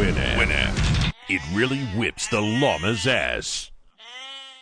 Winamp. Winamp. It really whips the llama's ass.